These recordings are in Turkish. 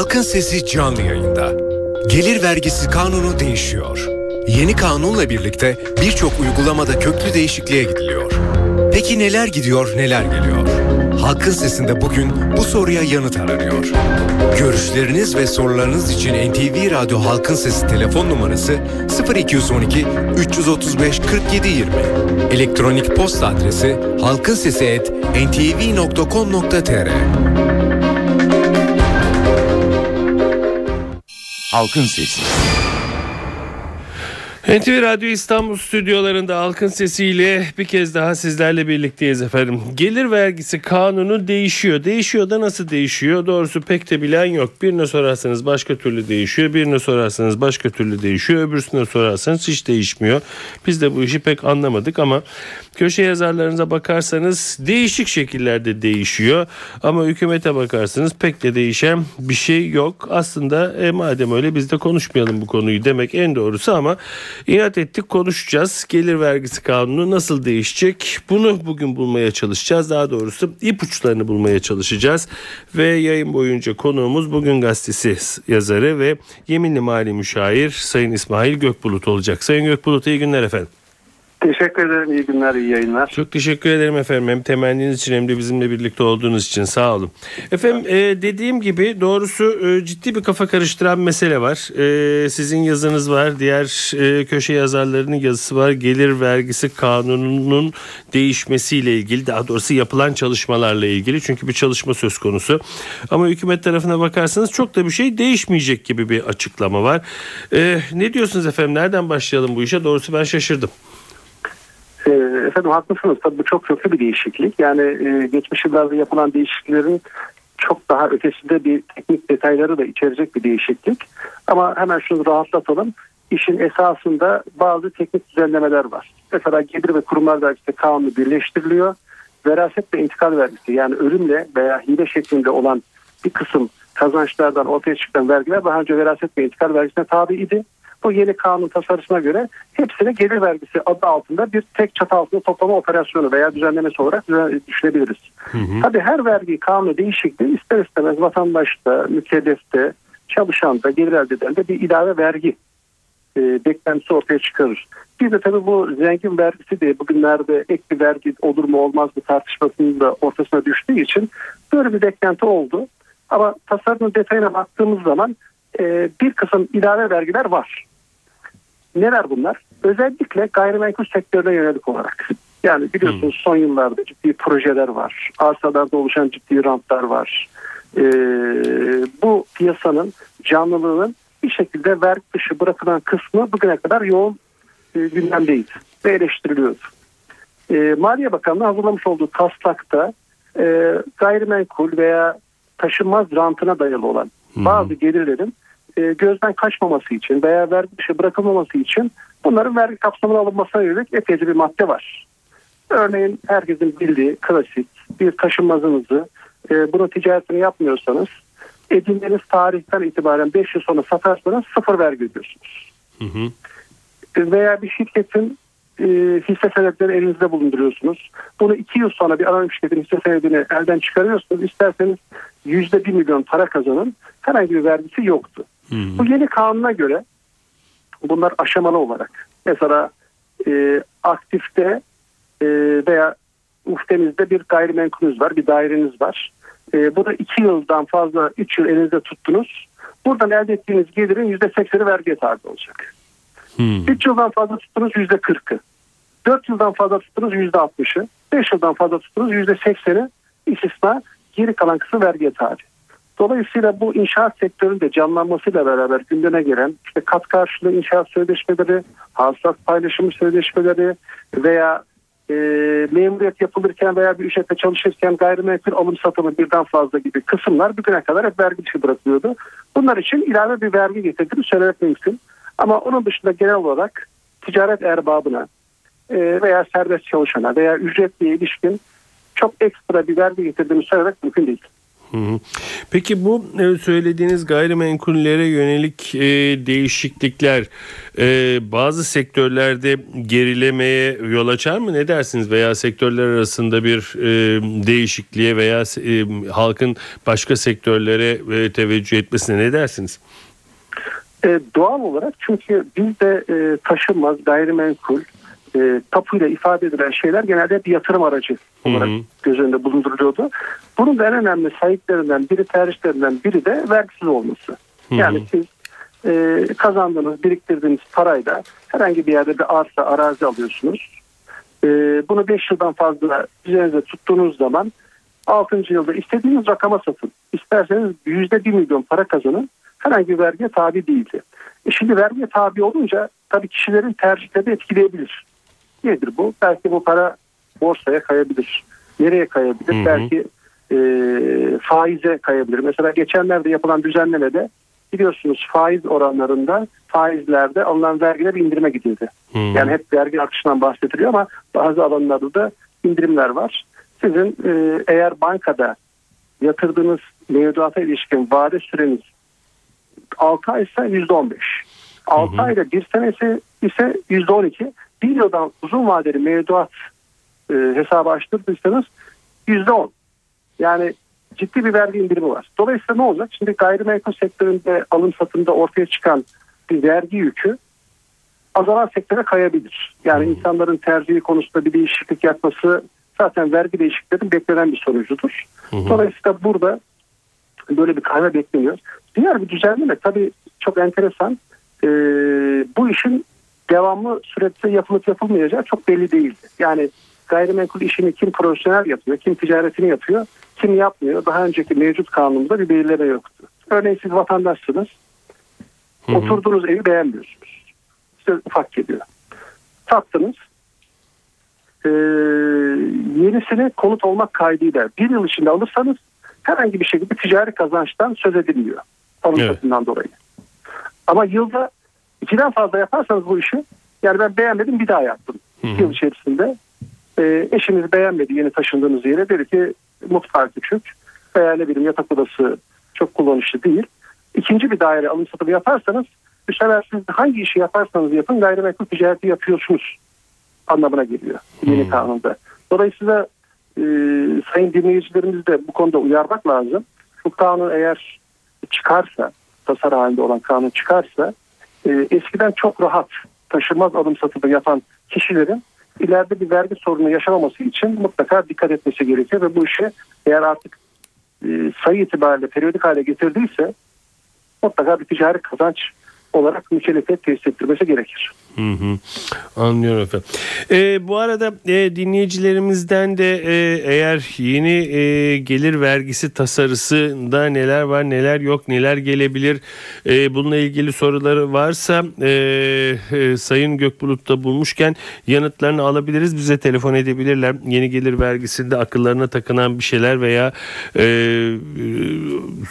Halkın Sesi canlı yayında. Gelir vergisi kanunu değişiyor. Yeni kanunla birlikte birçok uygulamada köklü değişikliğe gidiliyor. Peki neler gidiyor, neler geliyor? Halkın Sesi'nde bugün bu soruya yanıt aranıyor. Görüşleriniz ve sorularınız için NTV Radyo Halkın Sesi telefon numarası 0212 335 47 20. Elektronik posta adresi halkinsesi@ntv.com.tr. Halkın Sesi. NTV Radyo İstanbul stüdyolarında halkın sesiyle bir kez daha sizlerle birlikteyiz efendim. Gelir vergisi kanunu değişiyor. Değişiyor da nasıl değişiyor? Doğrusu pek de bilen yok. Birine sorarsanız başka türlü değişiyor. Birine sorarsanız başka türlü değişiyor. Öbürsüne sorarsanız hiç değişmiyor. Biz de bu işi pek anlamadık ama köşe yazarlarınıza bakarsanız değişik şekillerde değişiyor. Ama hükümete bakarsanız pek de değişen bir şey yok. Aslında e, madem öyle biz de konuşmayalım bu konuyu demek en doğrusu ama İnat ettik konuşacağız. Gelir vergisi kanunu nasıl değişecek? Bunu bugün bulmaya çalışacağız. Daha doğrusu ipuçlarını bulmaya çalışacağız. Ve yayın boyunca konuğumuz Bugün Gazetesi yazarı ve yeminli mali müşahir Sayın İsmail Gökbulut olacak. Sayın Gökbulut iyi günler efendim. Teşekkür ederim. İyi günler, iyi yayınlar. Çok teşekkür ederim efendim. Hem temenniniz için hem de bizimle birlikte olduğunuz için sağ olun. Efendim e, dediğim gibi doğrusu e, ciddi bir kafa karıştıran mesele var. E, sizin yazınız var. Diğer e, köşe yazarlarının yazısı var. Gelir vergisi kanununun değişmesiyle ilgili daha doğrusu yapılan çalışmalarla ilgili. Çünkü bir çalışma söz konusu. Ama hükümet tarafına bakarsanız çok da bir şey değişmeyecek gibi bir açıklama var. E, ne diyorsunuz efendim? Nereden başlayalım bu işe? Doğrusu ben şaşırdım. Ee, efendim haklısınız. Tabii bu çok köklü bir değişiklik. Yani e, geçmiş yıllarda yapılan değişikliklerin çok daha ötesinde bir teknik detayları da içerecek bir değişiklik. Ama hemen şunu rahatlatalım. İşin esasında bazı teknik düzenlemeler var. Mesela gelir ve kurumlar vergisi kanunu birleştiriliyor. Veraset ve intikal vergisi yani ölümle veya hile şeklinde olan bir kısım kazançlardan ortaya çıkan vergiler daha önce veraset ve intikal vergisine tabi idi. Bu yeni kanun tasarısına göre hepsini gelir vergisi adı altında bir tek çatı altında toplama operasyonu veya düzenlemesi olarak düşünebiliriz. Hı hı. Tabii her vergi kanunu değişikliği ister istemez vatandaşta, mükellefte, çalışanda, gelir elde edende bir ilave vergi e, beklentisi ortaya çıkarır. Bir de tabii bu zengin vergisi de bugünlerde ek bir vergi olur mu olmaz mı tartışmasının da ortasına düştüğü için böyle bir beklenti oldu. Ama tasarının detayına baktığımız zaman e, bir kısım ilave vergiler var. Neler bunlar? Özellikle gayrimenkul sektörüne yönelik olarak. Yani biliyorsunuz hmm. son yıllarda ciddi projeler var. Arsalarda oluşan ciddi rantlar var. Ee, bu piyasanın canlılığının bir şekilde vergi dışı bırakılan kısmı bugüne kadar yoğun e, gündemdeydi ve eleştiriliyordu. E, Maliye Bakanlığı hazırlamış olduğu taslakta e, gayrimenkul veya taşınmaz rantına dayalı olan bazı gelirlerin e, gözden kaçmaması için veya vergi dışı bırakılmaması için bunların vergi kapsamına alınmasına yönelik epeyce bir madde var. Örneğin herkesin bildiği klasik bir taşınmazınızı e, bunu ticaretini yapmıyorsanız edindiğiniz tarihten itibaren 5 yıl sonra satarsanız sıfır vergi ödüyorsunuz. Hı hı. Veya bir şirketin e, hisse senetleri elinizde bulunduruyorsunuz. Bunu 2 yıl sonra bir anonim şirketin hisse senedini elden çıkarıyorsunuz. İsterseniz %1 milyon para kazanın herhangi bir vergisi yoktu. Hmm. Bu yeni kanuna göre bunlar aşamalı olarak mesela e, aktifte e, veya uftenizde bir gayrimenkulünüz var, bir daireniz var. E, bunu iki yıldan fazla üç yıl elinizde tuttunuz. Buradan elde ettiğiniz gelirin yüzde sekseni vergiye tabi olacak. Hmm. Üç yıldan fazla tuttunuz yüzde kırkı. Dört yıldan fazla tuttunuz yüzde altmışı. Beş yıldan fazla tuttunuz yüzde sekseni istisna geri kalan kısmı vergiye tabi. Dolayısıyla bu inşaat sektöründe canlanmasıyla beraber gündeme gelen işte kat karşılığı inşaat sözleşmeleri, hasılat paylaşımı sözleşmeleri veya e, memuriyet yapılırken veya bir işletme çalışırken gayrimenkul alım satımı birden fazla gibi kısımlar bugüne kadar hep vergi dışı bırakılıyordu. Bunlar için ilave bir vergi getirdiğini söylemek mümkün. Ama onun dışında genel olarak ticaret erbabına e, veya serbest çalışana veya ücretliye ilişkin çok ekstra bir vergi getirdiğini söylemek mümkün değil. Peki bu e, söylediğiniz gayrimenkullere yönelik e, değişiklikler e, bazı sektörlerde gerilemeye yol açar mı? Ne dersiniz? Veya sektörler arasında bir değişikliğe veya halkın başka sektörlere teveccüh etmesine ne dersiniz? Doğal olarak çünkü bizde e, taşınmaz, gayrimenkul, e, tapuyla ifade edilen şeyler genelde bir yatırım aracı olarak hı hı. göz önünde bulunduruluyordu. Bunun da en önemli sahiplerinden biri, tercihlerinden biri de vergisiz olması. Hı hı. Yani siz e, kazandığınız, biriktirdiğiniz parayla herhangi bir yerde bir arsa, arazi alıyorsunuz. E, bunu 5 yıldan fazla üzerinize tuttuğunuz zaman 6. yılda istediğiniz rakama satın. İsterseniz %1 milyon para kazanın. Herhangi bir vergiye tabi değildi. E şimdi vergiye tabi olunca tabii kişilerin tercihleri etkileyebilir. Nedir bu? Belki bu para borsaya kayabilir. Nereye kayabilir? Hı hı. Belki e, faize kayabilir. Mesela geçenlerde yapılan düzenlemede biliyorsunuz faiz oranlarında faizlerde alınan vergiler indirime gidildi. Hı. Yani hep vergi artışından bahsediliyor ama bazı alanlarda da indirimler var. Sizin e, eğer bankada yatırdığınız mevduata ilişkin vade süreniz 6 ay ise %15. 6 ayda bir senesi ise %12 bir yıldan uzun vadeli mevduat e, hesabı açtırdıysanız yüzde on. Yani ciddi bir vergi indirimi var. Dolayısıyla ne olacak? Şimdi gayrimenkul sektöründe alım satımda ortaya çıkan bir vergi yükü azalan sektöre kayabilir. Yani hmm. insanların tercihi konusunda bir değişiklik yapması zaten vergi değişikliklerinin beklenen bir sonucudur. Hmm. Dolayısıyla burada böyle bir kayma bekleniyor. Diğer bir düzenleme tabii çok enteresan. Ee, bu işin devamlı süreçte yapılıp yapılmayacağı çok belli değildi. Yani gayrimenkul işini kim profesyonel yapıyor, kim ticaretini yapıyor, kim yapmıyor. Daha önceki mevcut kanununda bir belirleme yoktu. Örneğin siz vatandaşsınız. Hı hı. Oturduğunuz evi beğenmiyorsunuz. Size ufak geliyor. Sattınız. Ee, yenisini konut olmak kaydıyla bir yıl içinde alırsanız herhangi bir şekilde ticari kazançtan söz edilmiyor. Alım evet. dolayı. Ama yılda ikiden fazla yaparsanız bu işi yani ben beğenmedim bir daha yaptım. Hı hı. yıl içerisinde e, eşiniz beğenmedi yeni taşındığınız yere dedi ki mutfağı küçük veya ne bileyim yatak odası çok kullanışlı değil. İkinci bir daire alım satımı yaparsanız bu sefer siz hangi işi yaparsanız yapın gayrimenkul ticareti yapıyorsunuz anlamına geliyor yeni hmm. kanunda. Dolayısıyla e, sayın dinleyicilerimiz de bu konuda uyarmak lazım. Bu kanun eğer çıkarsa tasar halinde olan kanun çıkarsa e, eskiden çok rahat taşınmaz alım satımı yapan kişilerin ileride bir vergi sorunu yaşamaması için mutlaka dikkat etmesi gerekiyor ve bu işi eğer artık e, sayı itibariyle periyodik hale getirdiyse mutlaka bir ticari kazanç olarak mükellefiyet tesis ettirmesi gerekir. Hı hı. Anlıyorum efendim. E, bu arada e, dinleyicilerimizden de e, eğer yeni e, gelir vergisi tasarısında neler var neler yok neler gelebilir e, bununla ilgili soruları varsa e, e, Sayın Gökbulut'ta bulmuşken yanıtlarını alabiliriz. Bize telefon edebilirler. Yeni gelir vergisinde akıllarına takınan bir şeyler veya e, e,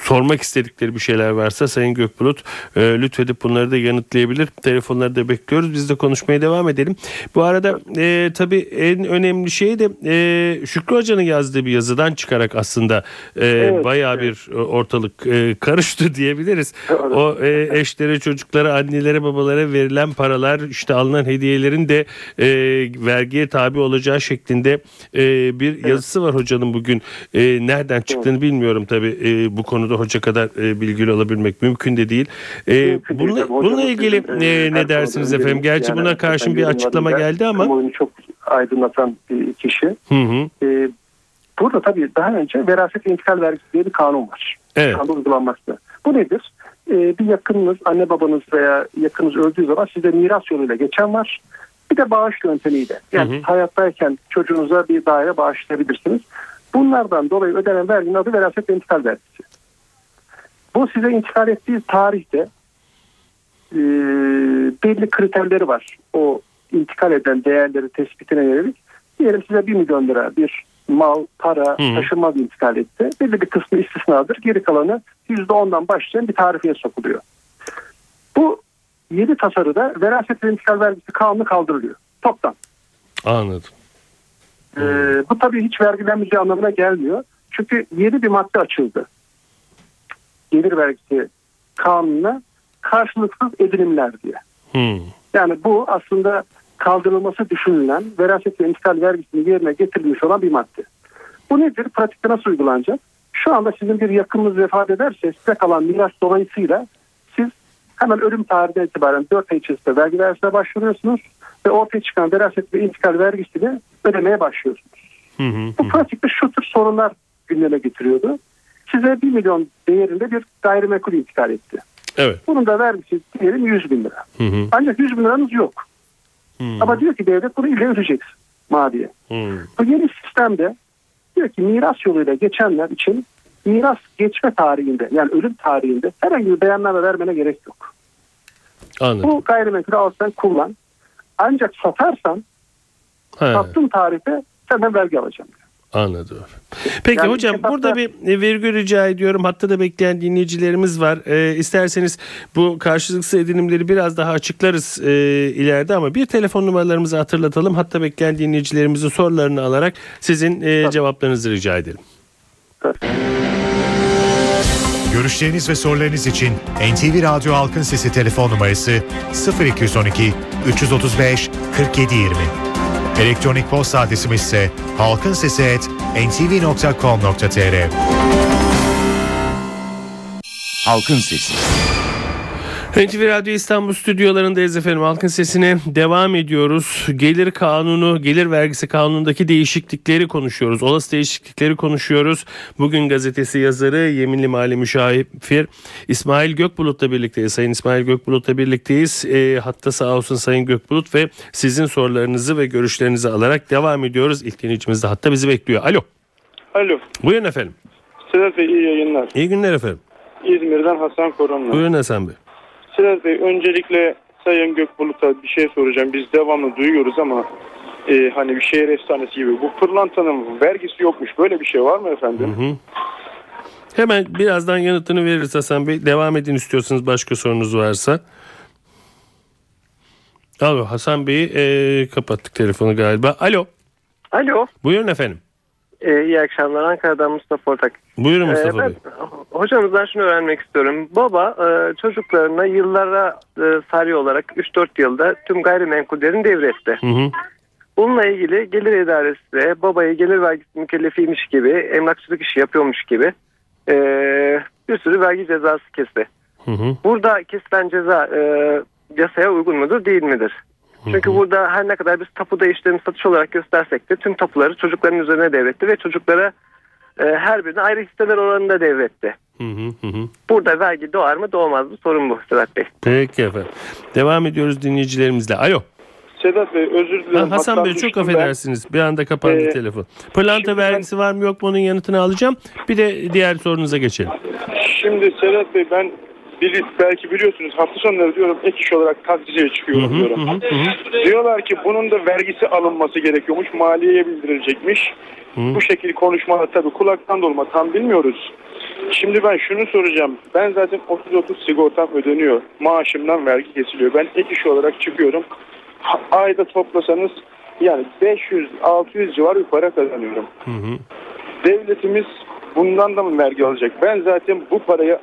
sormak istedikleri bir şeyler varsa Sayın Gökbulut e, lütfedip bunları da yanıtlayabilir. Telefonları da bekliyoruz. Biz de konuşmaya devam edelim. Bu arada e, tabii en önemli şey de e, Şükrü Hoca'nın yazdığı bir yazıdan çıkarak aslında e, evet, bayağı evet. bir ortalık e, karıştı diyebiliriz. O e, eşlere, çocuklara, annelere, babalara verilen paralar işte alınan hediyelerin de e, vergiye tabi olacağı şeklinde e, bir evet. yazısı var hocanın bugün. E, nereden çıktığını evet. bilmiyorum tabii. E, bu konuda hoca kadar e, bilgili olabilmek mümkün de değil. E, bununla, bununla ilgili e, ne dersiniz efendim? Gerçi yani, buna karşın bir açıklama geldi ama. Kamuoyunu çok aydınlatan bir kişi. Hı hı. Ee, burada tabii daha önce veraset intikal vergisi diye bir kanun var. Evet. Kanun uygulanmakta. Bu nedir? Ee, bir yakınınız, anne babanız veya yakınınız öldüğü zaman size miras yoluyla geçen var. Bir de bağış yöntemiyle. Yani hı hı. hayattayken çocuğunuza bir daire bağışlayabilirsiniz. Bunlardan dolayı ödenen verginin adı veraset intikal vergisi. Bu size intikal ettiği tarihte e, belli kriterleri var. O intikal eden değerleri tespitine yönelik. Diyelim size 1 milyon lira bir mal, para, hmm. taşınmaz intikal etti. Belli bir kısmı istisnadır. Geri kalanı %10'dan başlayan bir tarifiye sokuluyor. Bu yeni tasarıda veraset ve intikal vergisi kanunu kaldırılıyor. Toptan. Anladım. Ee, bu tabii hiç vergilenmeyeceği anlamına gelmiyor. Çünkü yeni bir madde açıldı. Gelir vergisi kanununa karşılıksız edinimler diye. Hmm. Yani bu aslında kaldırılması düşünülen veraset ve intikal vergisinin yerine getirilmiş olan bir madde. Bu nedir? Pratikte nasıl uygulanacak? Şu anda sizin bir yakınınız vefat ederse size kalan miras dolayısıyla siz hemen ölüm tarihinden itibaren 4 ay içerisinde vergi dairesine başvuruyorsunuz ve ortaya çıkan veraset ve intikal vergisini ödemeye başlıyorsunuz. Hı hı. Bu pratikte şu tür sorunlar gündeme getiriyordu. Size 1 milyon değerinde bir gayrimenkul intikal etti. Evet. Bunun da vergisi diyelim 100 bin lira. Hı hı. Ancak 100 bin liranız yok. Hı. Ama diyor ki devlet bunu ille ödeyeceksin maliye. Hı. Bu yeni sistemde diyor ki miras yoluyla geçenler için miras geçme tarihinde yani ölüm tarihinde herhangi bir beyanname vermene gerek yok. Anladım. Bu gayrimenkulü al sen kullan. Ancak satarsan Ha, sattığın tarihte senden vergi alacağım. Anladım. Peki Yani hocam iki burada bir virgül rica ediyorum. Hatta da bekleyen dinleyicilerimiz var. Ee, isterseniz bu karşılıksız edinimleri biraz daha açıklarız e, ileride ama bir telefon numaralarımızı hatırlatalım. Hatta bekleyen dinleyicilerimizin sorularını alarak sizin e, cevaplarınızı rica edelim. Görüşleriniz ve sorularınız için NTV Radyo Halkın Sesi telefon numarası 0212 335 4720. Elektronik posta adresimiz ise halkinsesi@ntv.com.tr. Halkın Sesi. NTV Radyo İstanbul stüdyolarındayız efendim. Halkın sesine devam ediyoruz. Gelir kanunu, gelir vergisi kanunundaki değişiklikleri konuşuyoruz. Olası değişiklikleri konuşuyoruz. Bugün gazetesi yazarı Yeminli Mali Müşavir İsmail Gökbulut'la birlikteyiz. Sayın İsmail Gökbulut'la birlikteyiz. E, hatta sağ olsun Sayın Gökbulut ve sizin sorularınızı ve görüşlerinizi alarak devam ediyoruz. İlk dinleyicimiz de hatta bizi bekliyor. Alo. Alo. Buyurun efendim. Sedat Bey iyi yayınlar. İyi günler efendim. İzmir'den Hasan Koronlu. Buyurun Hasan Bey. Sedat Bey öncelikle Sayın Gökbulut'a bir şey soracağım. Biz devamlı duyuyoruz ama e, hani bir şehir efsanesi gibi. Bu pırlantanın vergisi yokmuş. Böyle bir şey var mı efendim? Hı. Hemen birazdan yanıtını veririz Hasan Bey. Devam edin istiyorsanız başka sorunuz varsa. Alo Hasan Bey'i e, kapattık telefonu galiba. Alo. Alo. Buyurun efendim. Ee, iyi akşamlar. Ankara'dan Mustafa Ortak. Buyurun Ee, Mustafa ben Bey. hocamızdan şunu öğrenmek istiyorum. Baba e, çocuklarına yıllara e, sari olarak 3-4 yılda tüm gayrimenkullerini devretti. Hı hı. Bununla ilgili gelir idaresi de babayı gelir vergisi mükellefiymiş gibi, emlakçılık işi yapıyormuş gibi e, bir sürü vergi cezası kesti. Hı hı. Burada kesilen ceza e, yasaya uygun mudur değil midir? Çünkü burada her ne kadar biz tapu değiştirme satış olarak göstersek de tüm tapuları çocukların üzerine devretti ve çocuklara e, her birine ayrı hisseler oranında devretti. Hı hı hı hı. Burada vergi doğar mı doğmaz mı sorun bu Sedat Bey. Peki efendim. Devam ediyoruz dinleyicilerimizle. Alo. Sedat Bey özür dilerim. Ha, Hasan Bey çok düştüm ben. affedersiniz. Bir anda kapandı Ee, telefon. Pırlanta şimdi ben- vergisi var mı yok mu onun yanıtını alacağım. Bir de diğer sorunuza geçelim. Şimdi Sedat Bey ben bili- belki biliyorsunuz hafta sonları diyorum ek iş olarak taksiciye çıkıyorum diyorum. Diyorlar ki bunun da vergisi alınması gerekiyormuş. Maliyeye bildirilecekmiş. Bu şekilde konuşmalar tabii kulaktan dolma tam bilmiyoruz. Şimdi ben şunu soracağım. Ben zaten 30-30 sigortam ödeniyor. Maaşımdan vergi kesiliyor. Ben ek iş olarak çıkıyorum. Ayda toplasanız yani 500-600 civar bir para kazanıyorum. Devletimiz bundan da mı vergi alacak? Ben zaten bu parayı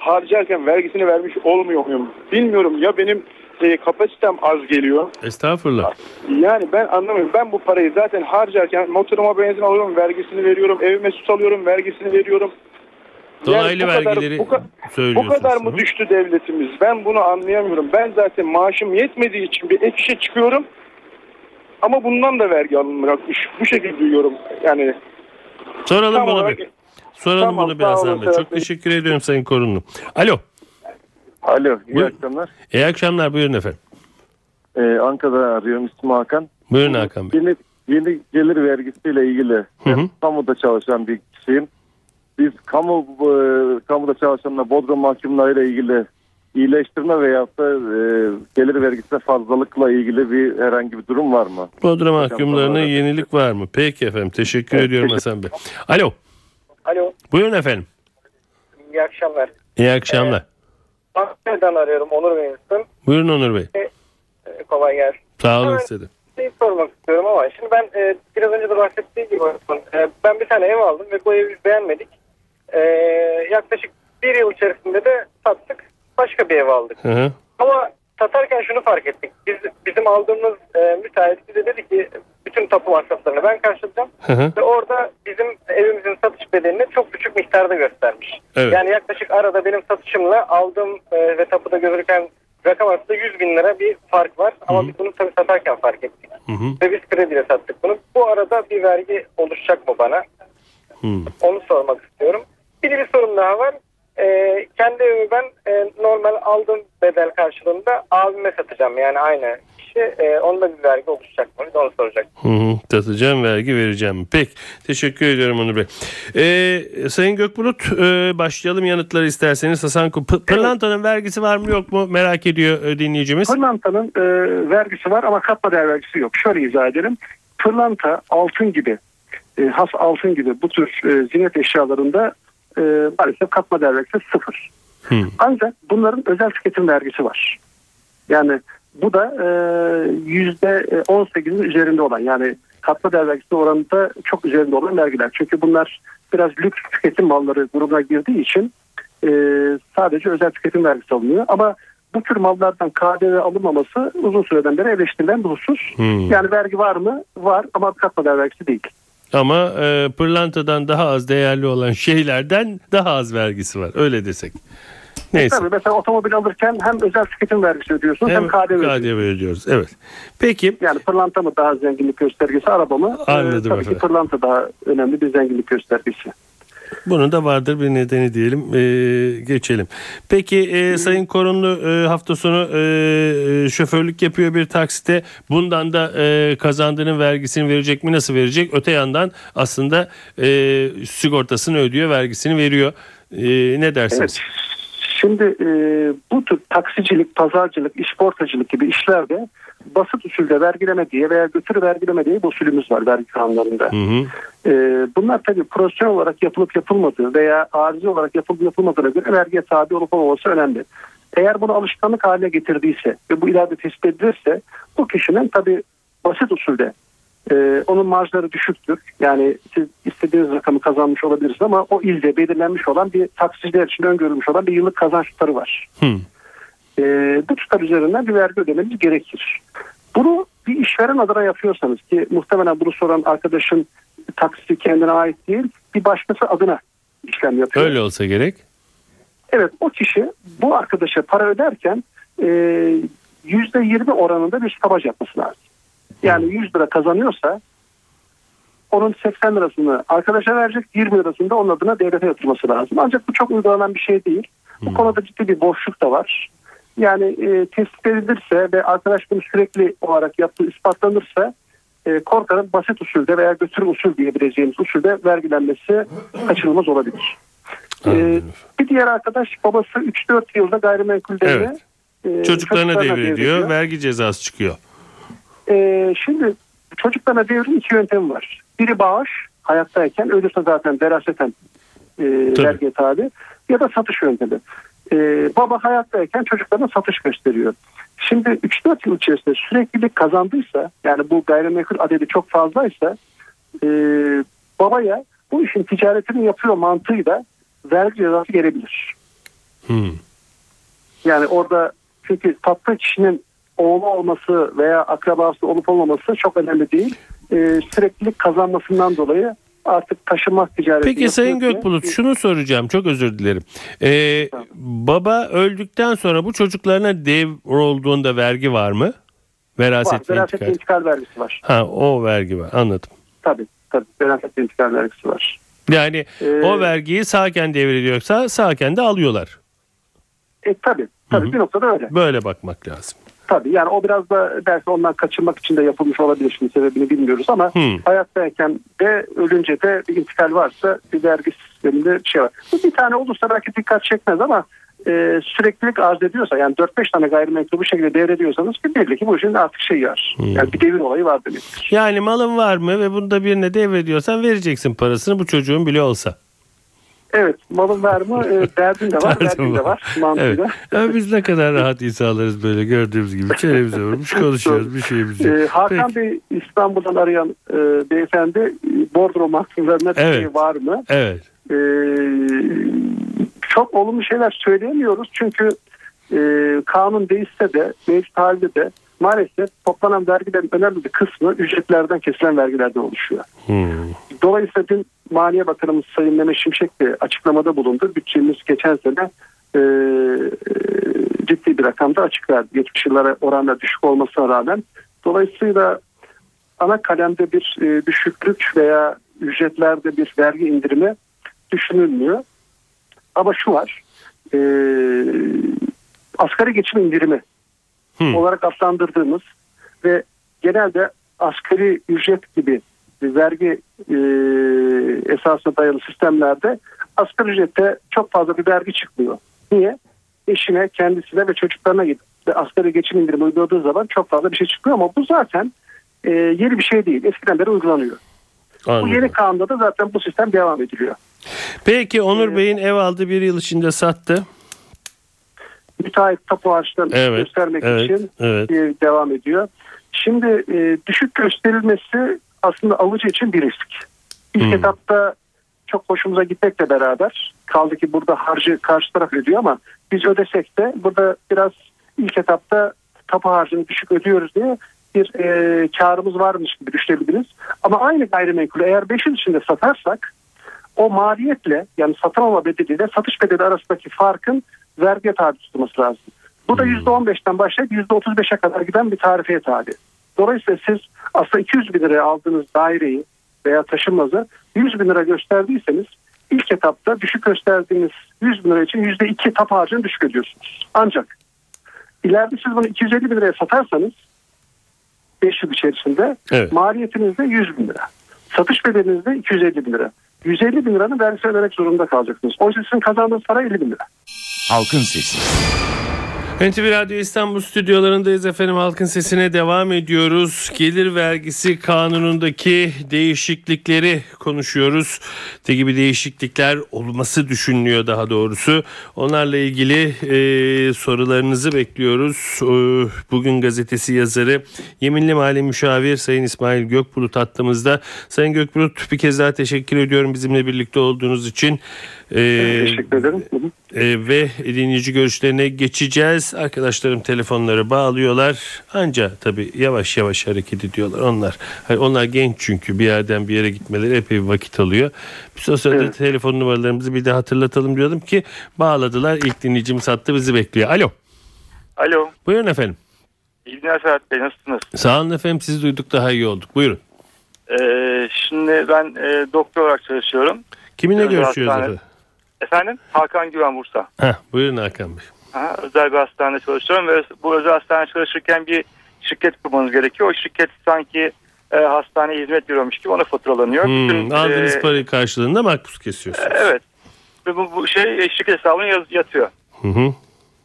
harcarken vergisini vermiş olmuyor muyum? Bilmiyorum ya benim e, kapasitem az geliyor. Estağfurullah. Yani ben anlamıyorum. Ben bu parayı zaten harcarken motoruma benzin alıyorum, vergisini veriyorum. Evime süt alıyorum, vergisini veriyorum. Dolaylı bu kadar- vergileri bu, ka- bu söylüyorsunuz. kadar mı düştü devletimiz? Ben bunu anlayamıyorum. Ben zaten maaşım yetmediği için bir ek işe çıkıyorum. Ama bundan da vergi alınmakmış. Bu şekilde duyuyorum. Yani Soralım bunu olarak bir. Soralım Tamam, bunu bir sağ Hasan olun Çok teşekkür ediyorum Sayın Korunlu. Alo. Alo, iyi Buyur. akşamlar. İyi akşamlar buyurun efendim. Ee, Ankara'dan arıyorum, ismim Hakan. Buyurun Hakan Bey. Yeni, yeni gelir vergisiyle ilgili Hı hı. kamuda çalışan bir kişiyim. Biz kamu e, kamuda çalışanlar Bodrum mahkumlarıyla ilgili iyileştirme veyahut da e, gelir vergisine fazlalıkla ilgili bir herhangi bir durum var mı? Bodrum mahkumlarına yenilik var mı? Peki efendim. Teşekkür Evet, ediyorum teşekkür- Hasan Bey. Alo. Alo, Buyurun efendim. iyi akşamlar. İyi akşamlar. Ankara'dan arıyorum, Onur Bey ismim. Buyurun Onur Bey. Ee, kolay gelsin. Sağ olun size de. şeyi sormak istiyorum ama şimdi ben e, biraz önce de bahsettiğim gibi e, ben bir tane ev aldım ve bu evi beğenmedik. E, yaklaşık bir yıl içerisinde de sattık. Başka bir ev aldık. Hı hı. Ama satarken şunu fark ettik. Biz, bizim aldığımız e, müteahhit bize dedi ki bütün tapu masraflarını ben karşılayacağım. Hı hı. Ve orada bizim evimizin satış bedelini çok küçük miktarda göstermiş. Evet. Yani yaklaşık arada benim satışımla aldığım e, ve tapuda görürken rakam arasında 100 bin lira bir fark var. Ama biz bunu tabii satarken fark ettik. Hı hı. Ve biz krediyle sattık bunu. Bu arada bir vergi oluşacak mı bana? Hı. Onu sormak istiyorum. Bir de bir sorum daha var. Ee, kendi evimi ben e, normal aldığım bedel karşılığında abime satacağım. Yani aynı kişi. E, onda bir vergi oluşacak mı? Onu soracak. Hı hı, Satacağım vergi vereceğim. Peki teşekkür ediyorum Onur Bey. Ee, Sayın Gökbulut e, başlayalım yanıtları isterseniz. Hasan P- Pırlanta'nın vergisi var mı yok mu merak ediyor e, dinleyicimiz. Pırlantanın e, vergisi var ama katma değer vergisi yok. Şöyle izah edelim. Pırlanta, altın gibi, e, has altın gibi bu tür e, ziynet eşyalarında e, maalesef katma değer vergisi sıfır. Hı. Ancak bunların özel tüketim vergisi var. Yani bu da e, yüzde 18'in üzerinde olan yani katma değer vergisi oranında çok üzerinde olan vergiler. Çünkü bunlar biraz lüks tüketim malları grubuna girdiği için e, sadece özel tüketim vergisi alınıyor. Ama bu tür mallardan KDV alınmaması uzun süreden beri eleştirilen bir husus. Hmm. Yani vergi var mı? Var ama katma değer vergisi değil. Ama e, pırlantadan daha az değerli olan şeylerden daha az vergisi var öyle desek. Neyse. Tabii mesela otomobil alırken hem özel tüketim vergisi ödüyorsunuz hem, KDV ödüyorsunuz. KDV ödüyoruz. Evet. Peki Yani pırlanta mı daha zenginlik göstergesi araba mı? Ee, Anladım tabii efendim. ki pırlanta daha önemli bir zenginlik göstergesi. Bunun da vardır bir nedeni diyelim. E, geçelim. Peki e, Sayın Korunlu e, hafta sonu e, e, şoförlük yapıyor bir taksite. Bundan da e, kazandığının vergisini verecek mi? Nasıl verecek? Öte yandan aslında e, sigortasını ödüyor, vergisini veriyor. E, ne dersiniz? Evet. Şimdi e, bu tür taksicilik, pazarcılık, işportacılık gibi işlerde basit usulde vergileme diye veya götürü vergileme diye bir usulümüz var vergi kanunlarında. Hı hı. E, bunlar tabii profesyonel olarak yapılıp yapılmadığı veya arizi olarak yapılıp yapılmadığına göre vergiye tabi olup olmaması önemli. Eğer bunu alışkanlık haline getirdiyse ve bu ileride tespit edilirse bu kişinin tabii basit usulde e, onun marjları düşüktür. Yani siz istediğiniz rakamı kazanmış olabilirsiniz ama o ilde belirlenmiş olan bir taksiciler için öngörülmüş olan bir yıllık kazanç tutarı var. Hı. E, bu tutar üzerinden bir vergi ödemeniz gerekir. Bunu bir işveren adına yapıyorsanız ki muhtemelen bunu soran arkadaşın taksisi kendine ait değil bir başkası adına işlem yapıyor. Öyle olsa gerek. Evet o kişi bu arkadaşa para öderken e, yüzde yirmi oranında bir stabaj yapması lazım. Yani 100 lira kazanıyorsa onun 80 lirasını arkadaşa verecek 20 lirasını da onun adına devlete yatırması lazım. Ancak bu çok uygulanan bir şey değil. Bu konuda ciddi bir boşluk da var. Yani e, tespit edilirse ve arkadaş bunu sürekli olarak yaptığı ispatlanırsa e, korkarım basit usulde veya götürü usul diyebileceğimiz usulde vergilenmesi kaçınılmaz olabilir. E, Anladım. bir diğer arkadaş babası 3-4 yılda gayrimenkullerini Evet. e, Çocuklarına devrediyor, devrediyor. vergi cezası çıkıyor. Ee, şimdi çocuklarına devrin iki yöntemi var. Biri bağış hayattayken ölürse zaten veraseten e, Tabii. vergiye tabi ya da satış yöntemi. Ee, baba hayattayken çocuklarına satış gösteriyor. Şimdi 3-4 yıl içerisinde süreklilik kazandıysa yani bu gayrimenkul adedi çok fazlaysa e, babaya bu işin ticaretini yapıyor mantığıyla vergi cezası gelebilir. Hı. Yani orada çünkü tatlı kişinin oğlu olması veya akrabası olup olmaması çok önemli değil. Ee, süreklilik kazanmasından dolayı artık taşıma ticareti Peki Sayın Gökbulut şunu soracağım çok özür dilerim. Ee, Tamam. baba öldükten sonra bu çocuklarına devrolduğunda vergi var mı? var. Veraset ve Veraset intikal. intikal vergisi var. Ha o vergi var anladım. Tabii tabii veraset intikal vergisi var. Yani Ee, o vergiyi sağken devrediyorsa sağken de alıyorlar. E tabii tabii Hı hı. bir noktada öyle. Böyle bakmak lazım. Tabii yani o biraz da belki ondan kaçınmak için de yapılmış olabilir şimdi sebebini bilmiyoruz ama Hı. hayattayken de ölünce de bir intikal varsa bir vergi sisteminde bir şey var. Bir tane olursa belki dikkat çekmez ama e, süreklilik arz ediyorsa yani 4-5 tane gayrimenkul bu şekilde devrediyorsanız bir belli ki bu işin artık şeyi var. Yani bir devir olayı var demektir. Yani malın var mı ve bunda birine devrediyorsan vereceksin parasını bu çocuğun bile olsa. Evet malın var mı e, derdin de var Derdim verdin de var. mantığıyla. Evet. Ya biz ne kadar rahat insanlarız böyle gördüğümüz gibi. Çenemize vurmuş konuşuyoruz bir şeyimiz yok. Ee, Hakan Peki. Bey İstanbul'dan arayan e, beyefendi e, bordro mahkumlarına bir Evet. şey var mı? Evet. Ee, çok olumlu şeyler söyleyemiyoruz çünkü e, kanun değişse de mevcut halde de maalesef toplanan vergilerin önemli bir kısmı ücretlerden kesilen vergilerden oluşuyor. Hmm. Dolayısıyla dün Maliye Bakanımız Sayın Mehmet Şimşek de açıklamada bulundu. Bütçemiz geçen sene e, ciddi bir rakamda açık verdi. Geçmiş yıllara oranla düşük olmasına rağmen. Dolayısıyla ana kalemde bir e, düşüklük veya ücretlerde bir vergi indirimi düşünülmüyor. Ama şu var. E, asgari geçim indirimi Hmm. olarak adlandırdığımız ve genelde asgari ücret gibi vergi e, esasına dayalı sistemlerde asgari ücrette çok fazla bir vergi çıkmıyor. Niye? Eşine, kendisine ve çocuklarına gidip asgari geçim indirimi uyguladığı zaman çok fazla bir şey çıkıyor ama bu zaten e, yeni bir şey değil. Eskiden beri uygulanıyor. Bu Anladım. yeni kanunda da zaten bu sistem devam ediliyor. Peki Onur Bey'in ev aldı bir yıl içinde sattı. Müteahhit tapu harçlarını Evet, göstermek evet, için evet. e, devam ediyor. Şimdi e, düşük gösterilmesi aslında alıcı için bir risk. İlk Hmm. etapta çok hoşumuza gitmekle beraber kaldı ki burada harcı karşı taraf ödüyor ama biz ödesek de burada biraz ilk etapta tapu harcını düşük ödüyoruz diye bir e, karımız varmış gibi düşünebiliriz. Ama aynı gayrimenkulü eğer 5 yıl içinde satarsak o maliyetle yani satın alma bedeliyle satış bedeli arasındaki farkın vergiye tabi tutulması lazım. Bu da %15'ten başlayıp %35'e kadar giden bir tarifeye tabi. Dolayısıyla siz aslında 200 bin liraya aldığınız daireyi veya taşınmazı 100 bin lira gösterdiyseniz ilk etapta düşük gösterdiğiniz 100 bin lira için %2 tap harcını düşük ödüyorsunuz. Ancak ileride siz bunu 250 bin liraya satarsanız 5 yıl içerisinde Evet. maliyetiniz de 100 bin lira. Satış bedeliniz de 250 bin lira. 150 bin liranın vergisini ödemek zorunda kalacaksınız. Oysa sizin kazandığınız para 50 bin lira. Halkın Sesi. NTV Radyo İstanbul stüdyolarındayız efendim. Halkın sesine devam ediyoruz. Gelir vergisi kanunundaki değişiklikleri konuşuyoruz. Ne gibi değişiklikler olması düşünülüyor daha doğrusu. Onlarla ilgili e, sorularınızı bekliyoruz. E, bugün gazetesi yazarı Yeminli Mali Müşavir Sayın İsmail Gökbulut hattımızda. Sayın Gökbulut bir kez daha teşekkür ediyorum bizimle birlikte olduğunuz için. E, Teşekkür ederim. E, ve dinleyici görüşlerine geçeceğiz. Arkadaşlarım telefonları bağlıyorlar. Anca tabii yavaş yavaş hareket ediyorlar onlar. Hani onlar genç çünkü bir yerden bir yere gitmeleri epey bir vakit alıyor. Biz o sırada Evet. telefon numaralarımızı bir de hatırlatalım diyordum ki bağladılar. İlk dinleyicimiz hattı bizi bekliyor. Alo. Alo. Buyurun efendim. İyi günler Ferhat Bey nasılsınız? Sağ olun efendim sizi duyduk daha iyi olduk. Buyurun. Ee, şimdi ben e, doktor olarak çalışıyorum. Kiminle görüşüyoruz efendim? Efendim? Hakan Güven Bursa. Heh, buyurun Hakan Bey. Aha, özel bir hastanede çalışıyorum ve bu özel hastanede çalışırken bir şirket kurmanız gerekiyor. O şirket sanki e, hastaneye hizmet veriyormuş gibi ona faturalanıyor. Hmm, Bütün, aldığınız e, parayı karşılığında makbuz kesiyorsunuz. Evet. Ve bu, bu şey e, şirket hesabına yaz- yatıyor. Hı hı.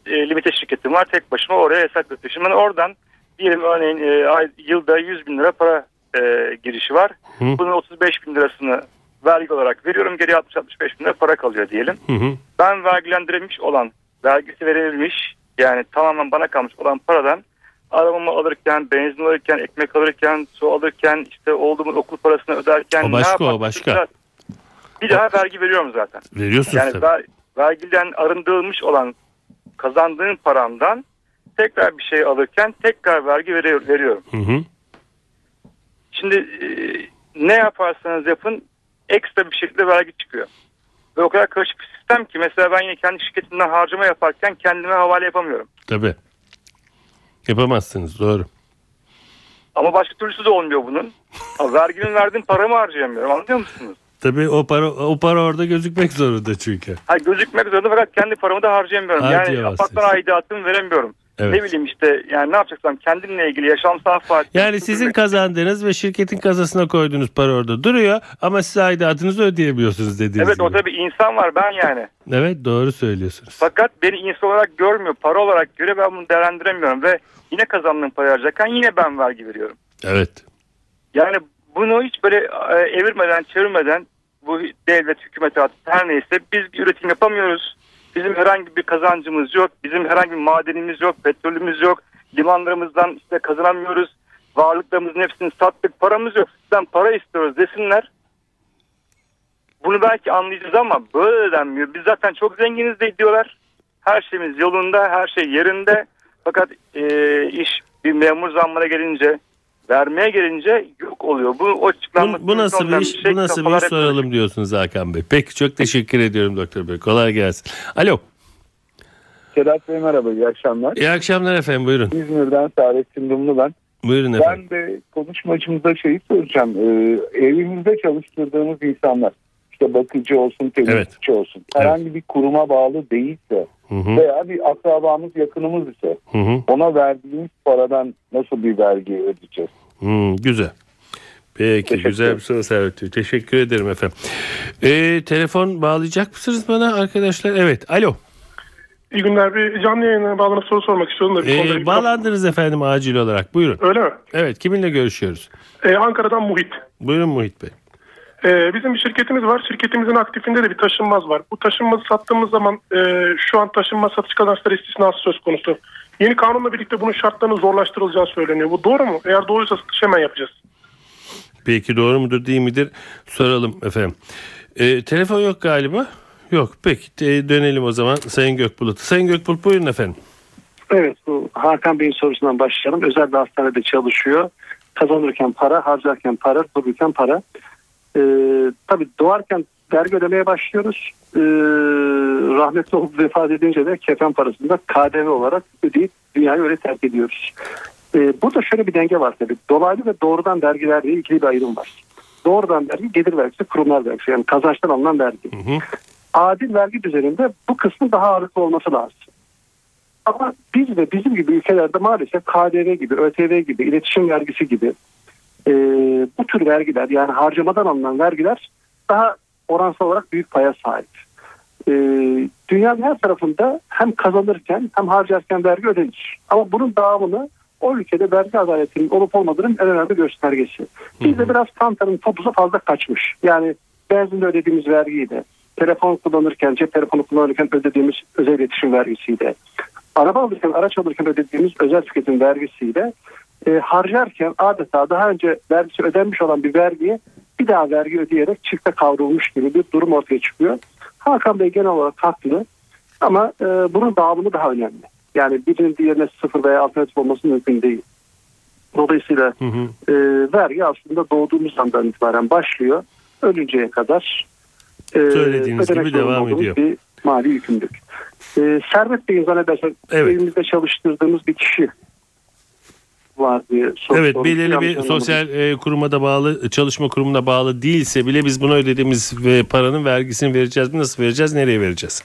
E, limite şirketim var. Tek başıma oraya hesap yapıyorum. Ben oradan diyelim örneğin e, ay, yılda 100 bin lira para e, girişi var. Hı. Bunun 35 bin lirasını vergi olarak veriyorum. Geriye 60-65 bin lira para kalıyor diyelim. Hı hı. Ben vergilendirilmiş olan, vergisi verilmiş yani tamamen bana kalmış olan paradan arabamı alırken, benzin alırken, ekmek alırken, su alırken, işte olduğumun okul parasını öderken O başka, ne o başka. Bir daha vergi veriyorum zaten. Veriyorsunuz Yani tabii. ver, vergiden arındırılmış olan kazandığım paramdan tekrar bir şey alırken tekrar vergi veriyor, veriyorum. Hı hı. Şimdi e, ne yaparsanız yapın ekstra bir şekilde vergi çıkıyor. Ve o kadar karışık bir sistem ki mesela ben yine kendi şirketimden harcama yaparken kendime havale yapamıyorum. Tabii. Yapamazsınız doğru. Ama başka türlüsü de olmuyor bunun. Verginin verdiğim paramı harcayamıyorum anlıyor musunuz? Tabii o para o para orada gözükmek zorunda çünkü. Hayır gözükmek zorunda fakat kendi paramı da harcayamıyorum. Yani apartman aidatımı veremiyorum. Evet. Ne bileyim işte yani ne yapacaksam kendimle ilgili yaşamsal faaliyet. Yani sizin kazandığınız ve şirketin kasasına koyduğunuz para orada duruyor ama siz aidatınızı ödeyemiyorsunuz dediğiniz Evet gibi. o tabii insan var ben yani. Evet doğru söylüyorsunuz. Fakat beni insan olarak görmüyor. Para olarak göre ben bunu değerlendiremiyorum. Ve yine kazandığım parayı harcarken yine ben vergi veriyorum. Evet. Yani bunu hiç böyle e, evirmeden çevirmeden bu devlet, hükümet artık her neyse biz bir üretim yapamıyoruz. Bizim herhangi bir kazancımız yok. Bizim herhangi bir madenimiz yok. Petrolümüz yok. Limanlarımızdan işte kazanamıyoruz. Varlıklarımızın hepsini sattık. Paramız yok. Sizden para istiyoruz desinler. Bunu belki anlayacağız ama böyle denmiyor. Biz zaten çok zenginiz de diyorlar. Her şeyimiz yolunda, her şey yerinde. Fakat e, iş bir memur zammına gelince, vermeye gelince yok oluyor. Bu o açıklanması Bu, bu nasıl bir iş? şey. Bu nasıl bir iş soralım diyorsunuz Hakan Bey. Peki çok teşekkür ediyorum Doktor Bey. Kolay gelsin. Alo. Sedat Bey merhaba, iyi akşamlar. İyi akşamlar efendim buyurun. İzmir'den Saadettin Dumlu ben. Buyurun efendim. Ben de konuşmacımıza şeyi soracağım. Ee, evimizde çalıştırdığımız insanlar, işte bakıcı olsun, temizlikçi olsun, herhangi bir kuruma bağlı değilse Hı hı. veya bir akrabamız, yakınımız ise Hı hı. ona verdiğimiz paradan nasıl bir vergi ödeyeceğiz? Hmm, güzel. Peki güzel bir soru Servet. Teşekkür ederim efendim. Ee, telefon bağlayacak mısınız bana arkadaşlar? Evet. Alo. İyi günler. Bir canlı yayına bağlanıp soru sormak istiyordum da. Bir konuda Ee, bir- bağlandınız efendim acil olarak. Buyurun. Öyle mi? Evet. Kiminle görüşüyoruz? Ee, Ankara'dan Muhit. Buyurun Muhit Bey. Ee, bizim bir şirketimiz var. Şirketimizin aktifinde de bir taşınmaz var. Bu taşınmazı sattığımız zaman e, şu an taşınmaz satış kazançları istisnası söz konusu. Yeni kanunla birlikte bunun şartlarının zorlaştırılacağı söyleniyor. Bu doğru mu? Eğer doğruysa satış hemen yapacağız. Peki doğru mudur değil midir? Soralım efendim. Ee, telefon yok galiba. Yok. Peki e, dönelim o zaman Sayın Gökbulut. Sayın Gökbulut buyurun efendim. Evet bu Hakan Bey'in sorusundan başlayalım. Özel bir hastanede çalışıyor. Kazanırken para, harcarken para, dururken para. Ee, tabii doğarken vergi ödemeye başlıyoruz. Ee, rahmetli olup vefat edince de kefen parasını da KDV olarak ödeyip dünyayı öyle terk ediyoruz. Ee, burada şöyle bir denge var tabii. Dolaylı ve doğrudan vergiler diye ikili bir ayrım var. Doğrudan vergi gelir vergisi, kurumlar vergisi. Yani kazançtan alınan vergi. Adil vergi düzeninde bu kısmın daha ağırlıklı olması lazım. Ama biz de bizim gibi ülkelerde maalesef KDV gibi, ÖTV gibi, iletişim vergisi gibi e, bu tür vergiler yani harcamadan alınan vergiler daha oransal olarak büyük paya sahip. E, dünyanın her tarafında hem kazanırken hem harcarken vergi ödenir. Ama bunun dağılımı o ülkede vergi adaletinin olup olmadığının en önemli göstergesi. Bizde biraz kantarın topuzu fazla kaçmış. Yani benzinde ödediğimiz vergiyi de, telefon kullanırken, cep telefonu kullanırken ödediğimiz özel iletişim vergisiyle, araba alırken, araç alırken ödediğimiz özel tüketim vergisiyle e, harcarken adeta daha önce vergisi ödenmiş olan bir vergiye bir daha vergi ödeyerek çifte kavrulmuş gibi bir durum ortaya çıkıyor. Hakan Bey genel olarak haklı ama e, bunun dağılımı daha önemli. Yani birinin diğerine sıfır veya alternatif olması mümkün değil. Dolayısıyla e, vergi aslında doğduğumuz andan itibaren başlıyor. Ölünceye kadar e, Söylediğiniz gibi devam ediyor. Bir mali yükümlülük. E, Servet Bey'in zannedersem evimizde çalıştırdığımız bir kişi var diye soru Evet sormuş. belirli bir sosyal e, kuruma da bağlı çalışma kurumuna bağlı değilse bile biz buna ödediğimiz ve paranın vergisini vereceğiz. Nasıl vereceğiz? Nereye vereceğiz?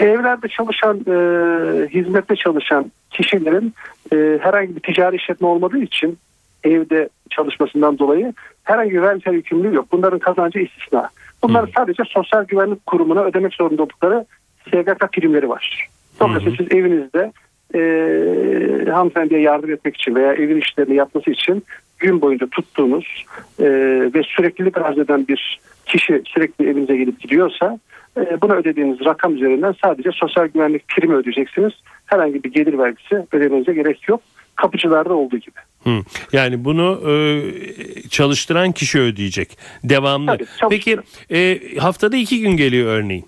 Evlerde çalışan, e, hizmette çalışan kişilerin e, herhangi bir ticari işletme olmadığı için evde çalışmasından dolayı herhangi bir vergisel yükümlülüğü yok. Bunların kazancı istisna. Bunlar sadece sosyal güvenlik kurumuna ödemek zorunda oldukları SGK primleri var. Dolayısıyla siz evinizde e, hanımefendiye yardım etmek için veya evin işlerini yapması için gün boyunca tuttuğunuz e, ve süreklilik arz eden bir kişi sürekli evinize gelip gidiyorsa e, buna ödediğiniz rakam üzerinden sadece sosyal güvenlik primi ödeyeceksiniz. Herhangi bir gelir vergisi ödemenize gerek yok. Kapıcılarda olduğu gibi. Hı. Yani bunu e, çalıştıran kişi ödeyecek. Devamlı. Peki e, haftada iki gün geliyor örneğin.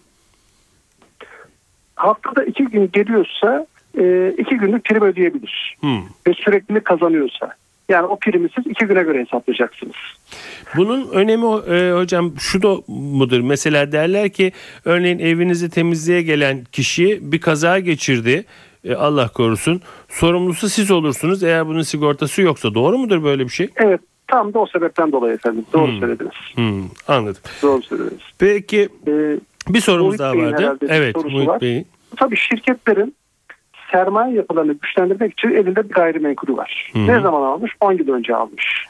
Haftada iki gün geliyorsa e, iki günlük prim ödeyebilir. Hı. Ve süreklilik kazanıyorsa. Yani o primi siz iki güne göre hesaplayacaksınız. Bunun önemi e, hocam şu da mudur? Mesela derler ki örneğin evinizi temizliğe gelen kişi bir kaza geçirdi. E, Allah korusun. Sorumlusu siz olursunuz eğer bunun sigortası yoksa. Doğru mudur böyle bir şey? Evet tam da o sebepten dolayı efendim. Doğru söylediniz. Hmm, anladım. Doğru söylediniz. Peki bir sorumuz Muhit daha Bey'in vardı. Evet Muhit var. Bey'in. Tabii şirketlerin sermaye yapılarını güçlendirmek için elinde bir gayrimenkulü var. Hı hı. Ne zaman almış? 10 yıl önce almış.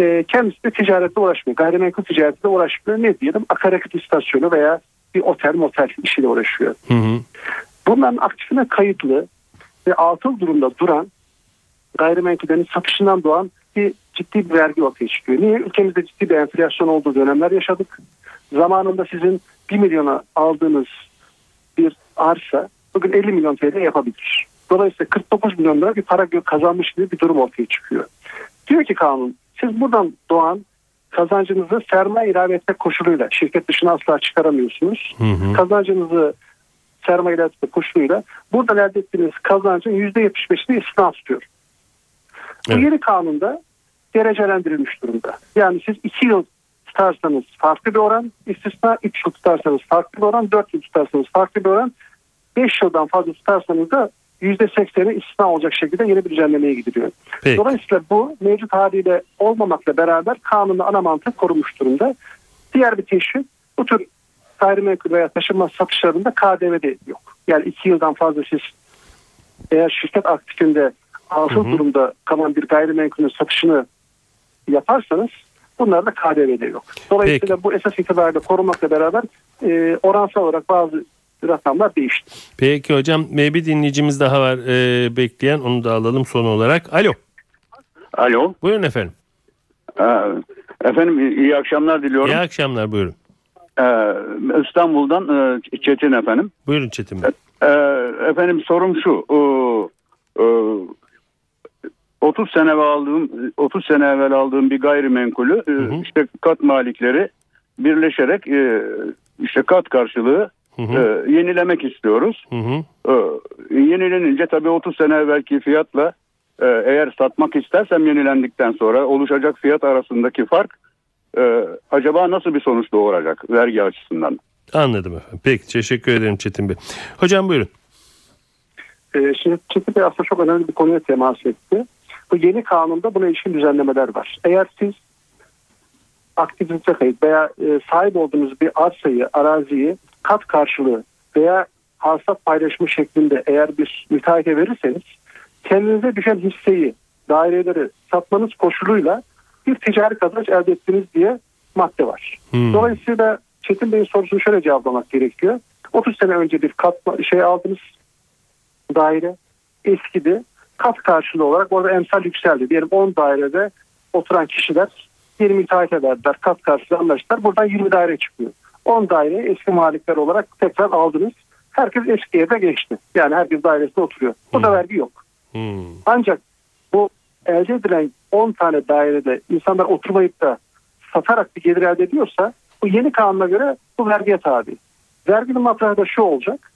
Ee, kendisi de ticaretle uğraşmıyor. Gayrimenkul ticaretiyle uğraşmıyor. Ne diyelim? Akaryakıt istasyonu veya bir otel motel işiyle uğraşıyor. Hı hı. Bunların aktifine kayıtlı ve atıl durumda duran gayrimenkullerin satışından doğan bir ciddi bir vergi ortaya çıkıyor. Niye? Ülkemizde ciddi bir enflasyon olduğu dönemler yaşadık. zamanında sizin 1 milyona aldığınız bir arsa bugün 50 milyon TL yapabilir. Dolayısıyla 49 milyon lira bir para kazanmış gibi bir durum ortaya çıkıyor. Diyor ki kanun siz buradan doğan kazancınızı sermaye ilave etmek koşuluyla şirket dışına asla çıkaramıyorsunuz. Hı hı. Kazancınızı sermaye ilave etmek koşuluyla buradan elde ettiğiniz kazancın %75'ini istisna tutuyor. Evet. Bu yeni kanunda derecelendirilmiş durumda. Yani siz 2 yıl tutarsanız farklı bir oran istisna, 3 yıl tutarsanız farklı bir oran, 4 yıl tutarsanız farklı bir oran, 5 yıldan fazla tutarsanız da %80'i istisna olacak şekilde yeni bir düzenlemeye gidiliyor. Peki. Dolayısıyla bu mevcut haliyle olmamakla beraber kanunun ana mantığı korunmuş durumda. Diğer bir teşvik bu tür gayrimenkul veya taşınmaz satışlarında KDV de yok. Yani iki yıldan fazla siz eğer şirket aktifinde asıl durumda kalan bir gayrimenkulün satışını yaparsanız bunlarda KDV de yok. Dolayısıyla Peki. bu esas itibariyle korumakla beraber e, oransal olarak bazı rakamlar değişti. Peki hocam bir dinleyicimiz daha var e, bekleyen onu da alalım son olarak. Alo. Alo. Buyurun efendim. Ee, efendim iyi akşamlar diliyorum. İyi akşamlar buyurun. Ee, İstanbul'dan e, Çetin efendim. Buyurun Çetin Bey. Ee, efendim sorum şu. Ee, e, 30 sene evvel aldığım 30 sene evvel aldığım bir gayrimenkulü hı hı. işte kat malikleri birleşerek e, işte kat karşılığı Hı hı. E, yenilemek istiyoruz. Hı hı. E, yenilenince tabii 30 sene evvelki fiyatla e, eğer satmak istersem yenilendikten sonra oluşacak fiyat arasındaki fark e, acaba nasıl bir sonuç doğuracak vergi açısından? Anladım efendim. Peki teşekkür ederim Çetin Bey. Hocam buyurun. Ee, şimdi Çetin Bey aslında çok önemli bir konuya temas etti. Bu yeni kanunda buna ilişkin düzenlemeler var. Eğer siz aktivite kayıt veya e, sahip olduğunuz bir arsayı, araziyi kat karşılığı veya hasat paylaşımı şeklinde eğer bir müteahhite verirseniz kendinize düşen hisseyi, daireleri satmanız koşuluyla bir ticari kazanç elde ettiniz diye madde var. Hmm. Dolayısıyla Çetin Bey'in sorusunu şöyle cevaplamak gerekiyor. 30 sene önce bir kat şey aldınız daire eskidi. Kat karşılığı olarak orada emsal yükseldi. Diyelim 10 dairede oturan kişiler 20 müteahhite verdiler. Kat karşılığı anlaştılar. Buradan 20 daire çıkıyor. 10 daire eski malikler olarak tekrar aldınız. Herkes eski yerde geçti. Yani herkes dairesinde oturuyor. Bu da hmm. vergi yok. Hmm. Ancak bu elde edilen 10 tane dairede insanlar oturmayıp da satarak bir gelir elde ediyorsa bu yeni kanuna göre bu vergiye tabi. Verginin matrahı da şu olacak.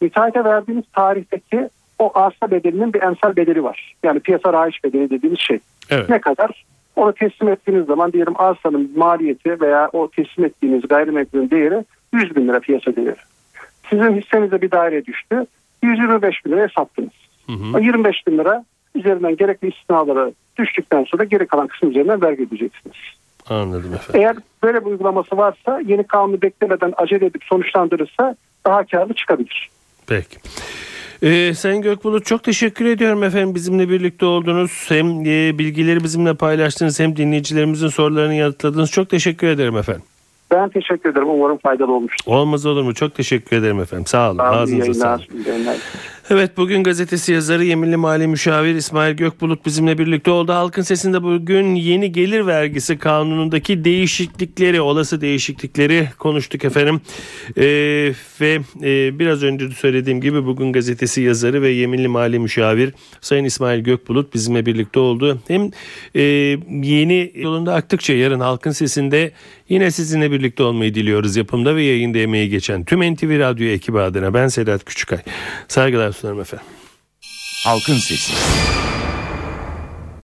Müteahhite verdiğiniz tarihteki o arsa bedelinin bir emsal bedeli var. Yani piyasa rayiç bedeli dediğimiz şey. Evet. Ne kadar? Onu teslim ettiğiniz zaman diyelim arsanın maliyeti veya o teslim ettiğiniz gayrimenkulün değeri 100 bin lira piyasa değeri. Sizin hissenize bir daire düştü. 125 bin liraya sattınız. Hı hı. O 25 bin lira üzerinden gerekli istisnaları düştükten sonra geri kalan kısım üzerinden vergi ödeyeceksiniz. Anladım efendim. Eğer böyle bir uygulaması varsa yeni kanunu beklemeden acele edip sonuçlandırırsa daha karlı çıkabilir. Peki. Ee, Sayın Gökbulut çok teşekkür ediyorum efendim bizimle birlikte oldunuz. Hem e, bilgileri bizimle paylaştınız hem dinleyicilerimizin sorularını yanıtladınız. Çok teşekkür ederim efendim. Ben teşekkür ederim. Umarım faydalı olmuştur. Olmaz olur mu? Çok teşekkür ederim efendim. Sağ olun. Ağzınıza sağlık. Evet bugün gazetesi yazarı Yeminli Mali Müşavir İsmail Gökbulut bizimle birlikte oldu. Halkın Sesi'nde bugün yeni gelir vergisi kanunundaki değişiklikleri, olası değişiklikleri konuştuk efendim. Ee, ve e, biraz önce de söylediğim gibi bugün gazetesi yazarı ve Yeminli Mali Müşavir Sayın İsmail Gökbulut bizimle birlikte oldu. Hem e, yeni yolunda aktıkça yarın Halkın Sesi'nde yine sizinle birlikte olmayı diliyoruz. Yapımda ve yayında emeği geçen tüm NTV Radyo ekibi adına ben Sedat Küçükay. Saygılar sunarım efendim. Halkın Sesi.